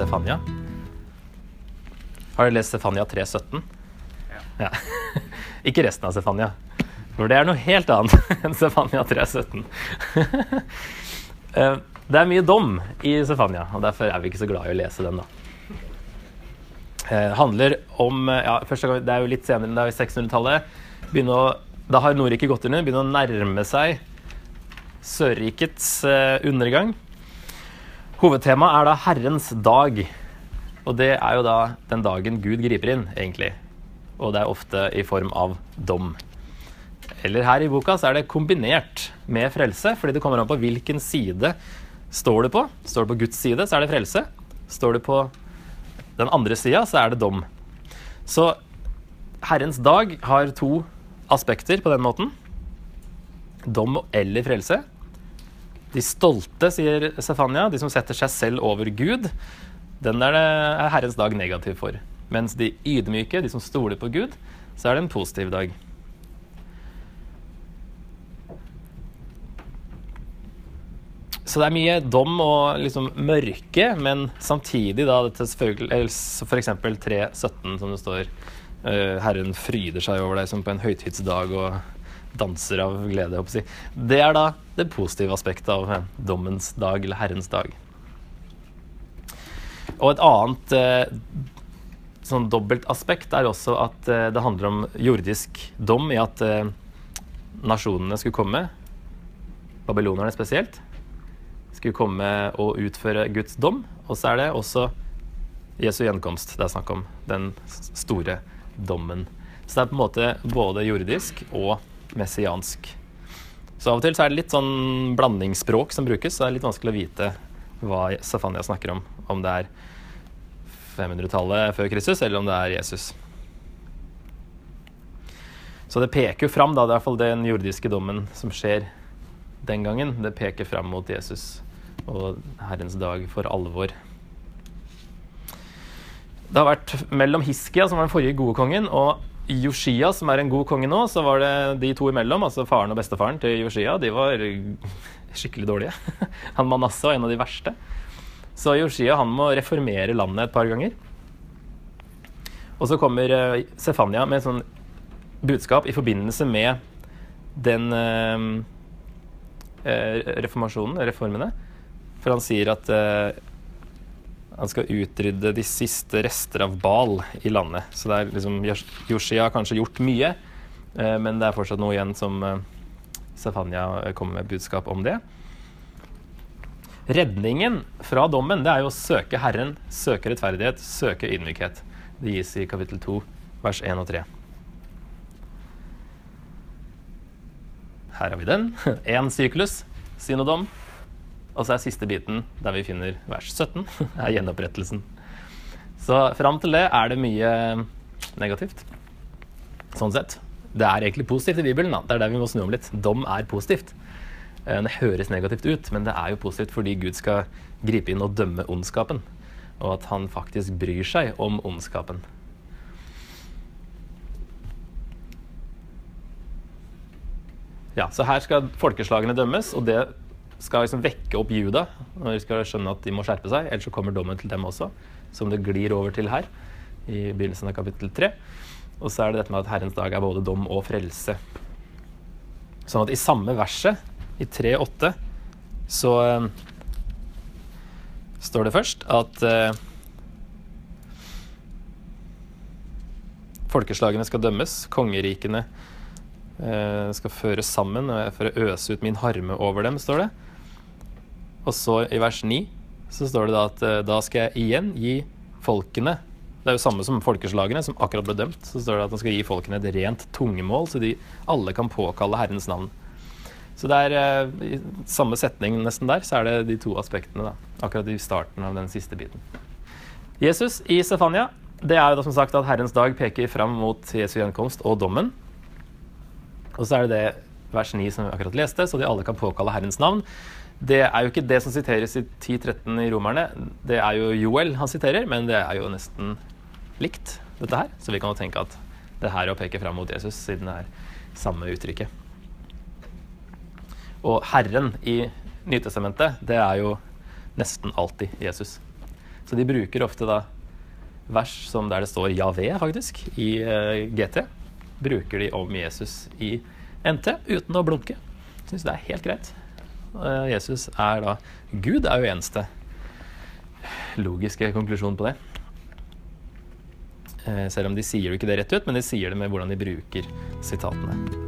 Sefania. Har du lest Stefania 3,17? Ja. Ikke resten av Stefania, for det er noe helt annet enn Stefania 3,17. Eh, det er mye dom i Stefania, og derfor er vi ikke så glad i å lese den. da. Eh, handler om eh, ja, gang, Det er jo litt senere, det er jo 600-tallet. Da har Nordriket gått under, begynner å nærme seg Sørrikets eh, undergang. Hovedtemaet er da Herrens dag. Og det er jo da den dagen Gud griper inn, egentlig. Og det er ofte i form av dom. Eller her i boka så er det kombinert med frelse, fordi det kommer an på hvilken side står du på. Står du på Guds side, så er det frelse. Står du på den andre sida, så er det dom. Så Herrens dag har to aspekter på den måten. Dom eller frelse. De stolte, sier Stefania, de som setter seg selv over Gud, den er, det, er Herrens dag negativ for. Mens de ydmyke, de som stoler på Gud, så er det en positiv dag. Så det er mye dom og liksom mørke, men samtidig da dette For eksempel 3.17, som det står. eh, Herren fryder seg over deg som på en høytidsdag og danser av glede. jeg. Det er da det positive aspektet av eh, dommens dag, eller Herrens dag. Og et annet eh, sånn dobbelt aspekt er også at eh, det handler om jordisk dom i at eh, nasjonene skulle komme, babylonerne spesielt, skulle komme og utføre Guds dom. Og så er det også Jesu gjenkomst det er snakk om. Den store dommen. Så det er på en måte både jordisk og messiansk. Så av og til så er det litt sånn blandingsspråk som brukes, så det er litt vanskelig å vite hva Safania snakker om. Om det er 500-tallet før Kristus, eller om det er Jesus. Så det peker jo fram, da, det er i hvert fall den jordiske dommen som skjer den gangen. Det peker fram mot Jesus og Herrens dag for alvor. Det har vært mellom Hiskia, som var den forrige gode kongen, og Joshia, som er en god konge nå, så var det de to imellom, altså faren og bestefaren til Yoshia, de var skikkelig dårlige. Han Manasseh var en av de verste. Så Yoshia han må reformere landet et par ganger. Og så kommer eh, Sefania med et sånn budskap i forbindelse med den eh, eh, reformasjonen, reformene. For han sier at han skal utrydde de siste rester av Bal i landet. Så det er liksom Yoshia har kanskje gjort mye, eh, men det er fortsatt noe igjen som eh, kommer med budskap om det. Redningen fra dommen det er jo å søke Herren, søke rettferdighet, søke ydmykhet. Det gis i kapittel 2, vers 1 og 3. Her har vi den. Én syklus, synodom. Og så er siste biten, der vi finner vers 17, er gjenopprettelsen. Så fram til det er det mye negativt. Sånn sett. Det er egentlig positivt i Bibelen. Da. Det er der vi må snu om litt. Dom er positivt. Eh, Det høres negativt ut, men det er jo positivt fordi Gud skal gripe inn og dømme ondskapen. Og at han faktisk bryr seg om ondskapen. Ja, så her skal folkeslagene dømmes, og det skal liksom vekke opp Juda når de skal skjønne at de må skjerpe seg. Ellers så kommer dommen til dem også, som det glir over til her i begynnelsen av kapittel 3. Og så er det dette med at Herrens dag er både dom og frelse. Sånn at i samme verset, i 3.8, så um, står det først at uh, folkeslagene skal dømmes, kongerikene eh, skal føres sammen og for å øse ut min harme over dem, står det. Og så i vers 9 så står det da at eh, da skal jeg igjen gi folkene Det er jo samme som folkeslagene, som akkurat ble dømt. Så står det at han skal gi folkene et rent tungemål, så de alle kan påkalle Herrens navn. Så det er eh, i samme setning nesten der, så er det de to aspektene, da. Akkurat i starten av den siste biten. Jesus i Stefania, det er jo da som sagt at Herrens dag peker fram mot Jesu gjenkomst og dommen. Og så er det det vers 9 som vi akkurat leste, så de alle kan påkalle Herrens navn. Det er jo ikke det som siteres i 10.13 i Romerne. Det er jo Joel han siterer, men det er jo nesten likt, dette her. Så vi kan jo tenke at det her er å peke fram mot Jesus, siden det er samme uttrykket. Og Herren i Nytestamentet, det er jo nesten alltid Jesus. Så de bruker ofte da vers som der det står Javé, faktisk, i eh, GT. Bruker de om Jesus i NT uten å blunke. Syns det er helt greit. Eh, Jesus er da Gud, er jo eneste logiske konklusjon på det. Eh, selv om de sier jo ikke det rett ut, men de sier det med hvordan de bruker sitatene.